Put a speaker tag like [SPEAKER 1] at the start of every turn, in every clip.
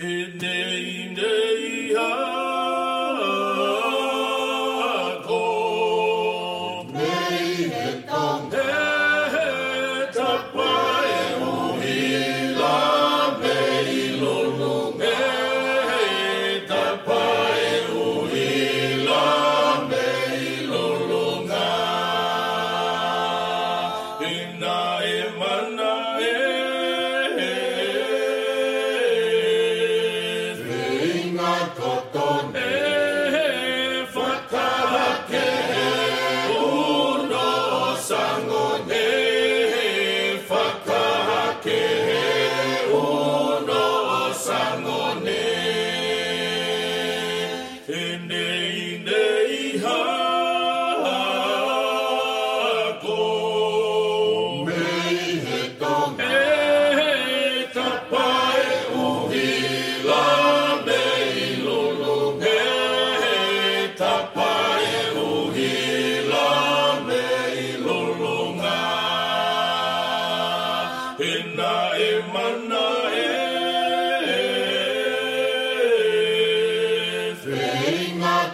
[SPEAKER 1] Hey, nay, nay, ah.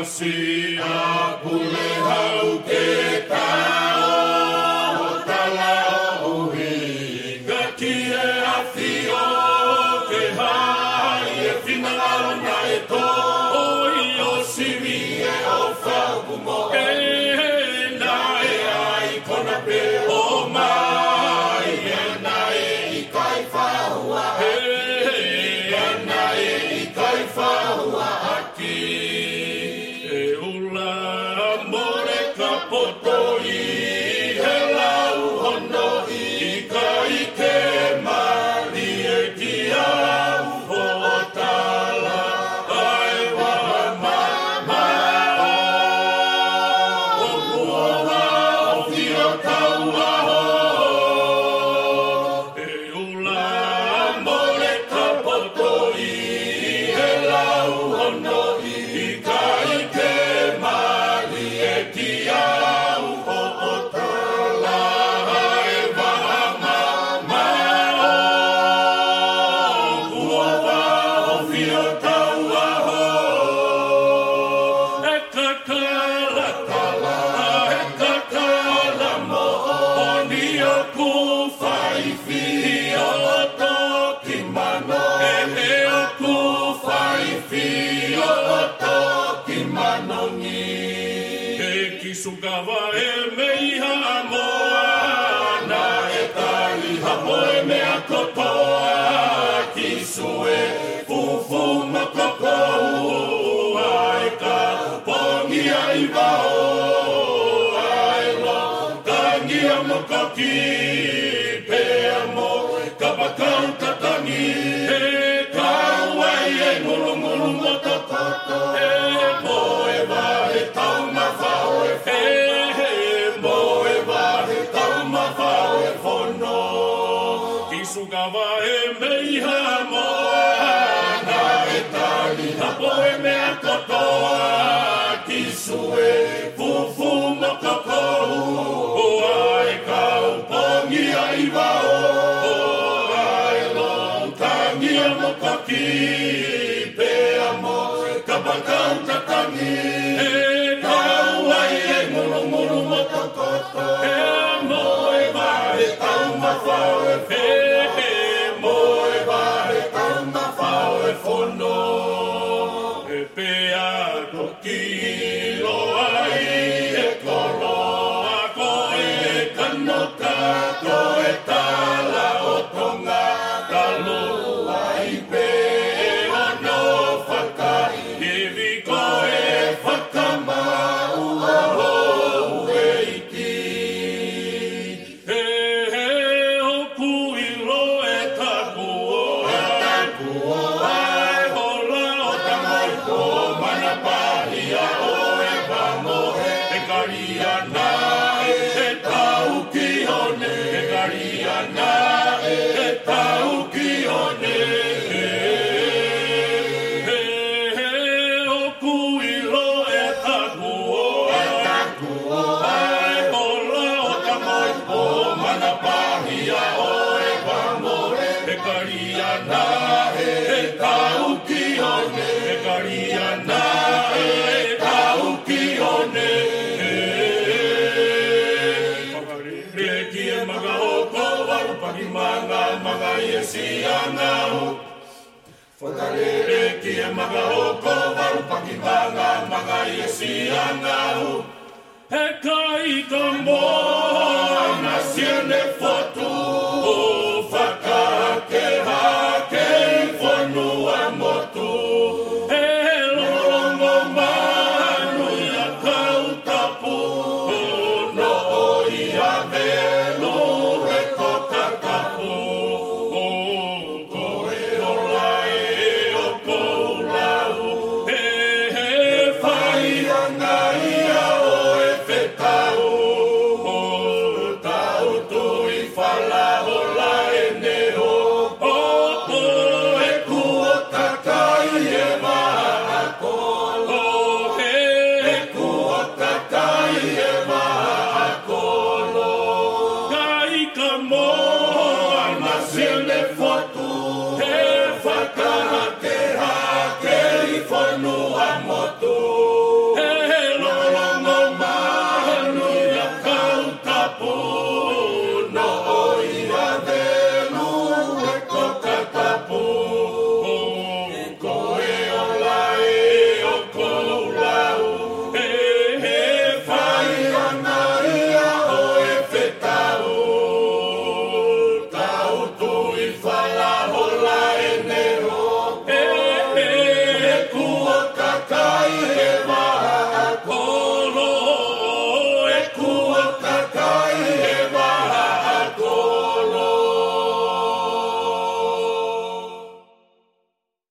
[SPEAKER 1] Asi apule hauketai. Holy. ki sugava e me iha amoa na e tali ha moe me a kotoa ki sue fufu ma koko ua e ka pongi a i vao a e tangi a mo koki pe a mo ka pakau tatangi ka uai e murumurumo tatatangi boemea kotoa kisue fufu mokokou oa e kaupongi ai wao oa e lontangia mokoki pe amo ka bakau tatangi notado. mangal manga yesia nau Whakarere ki e manga o ko waru paki manga manga yesia nau He kai ka Oh.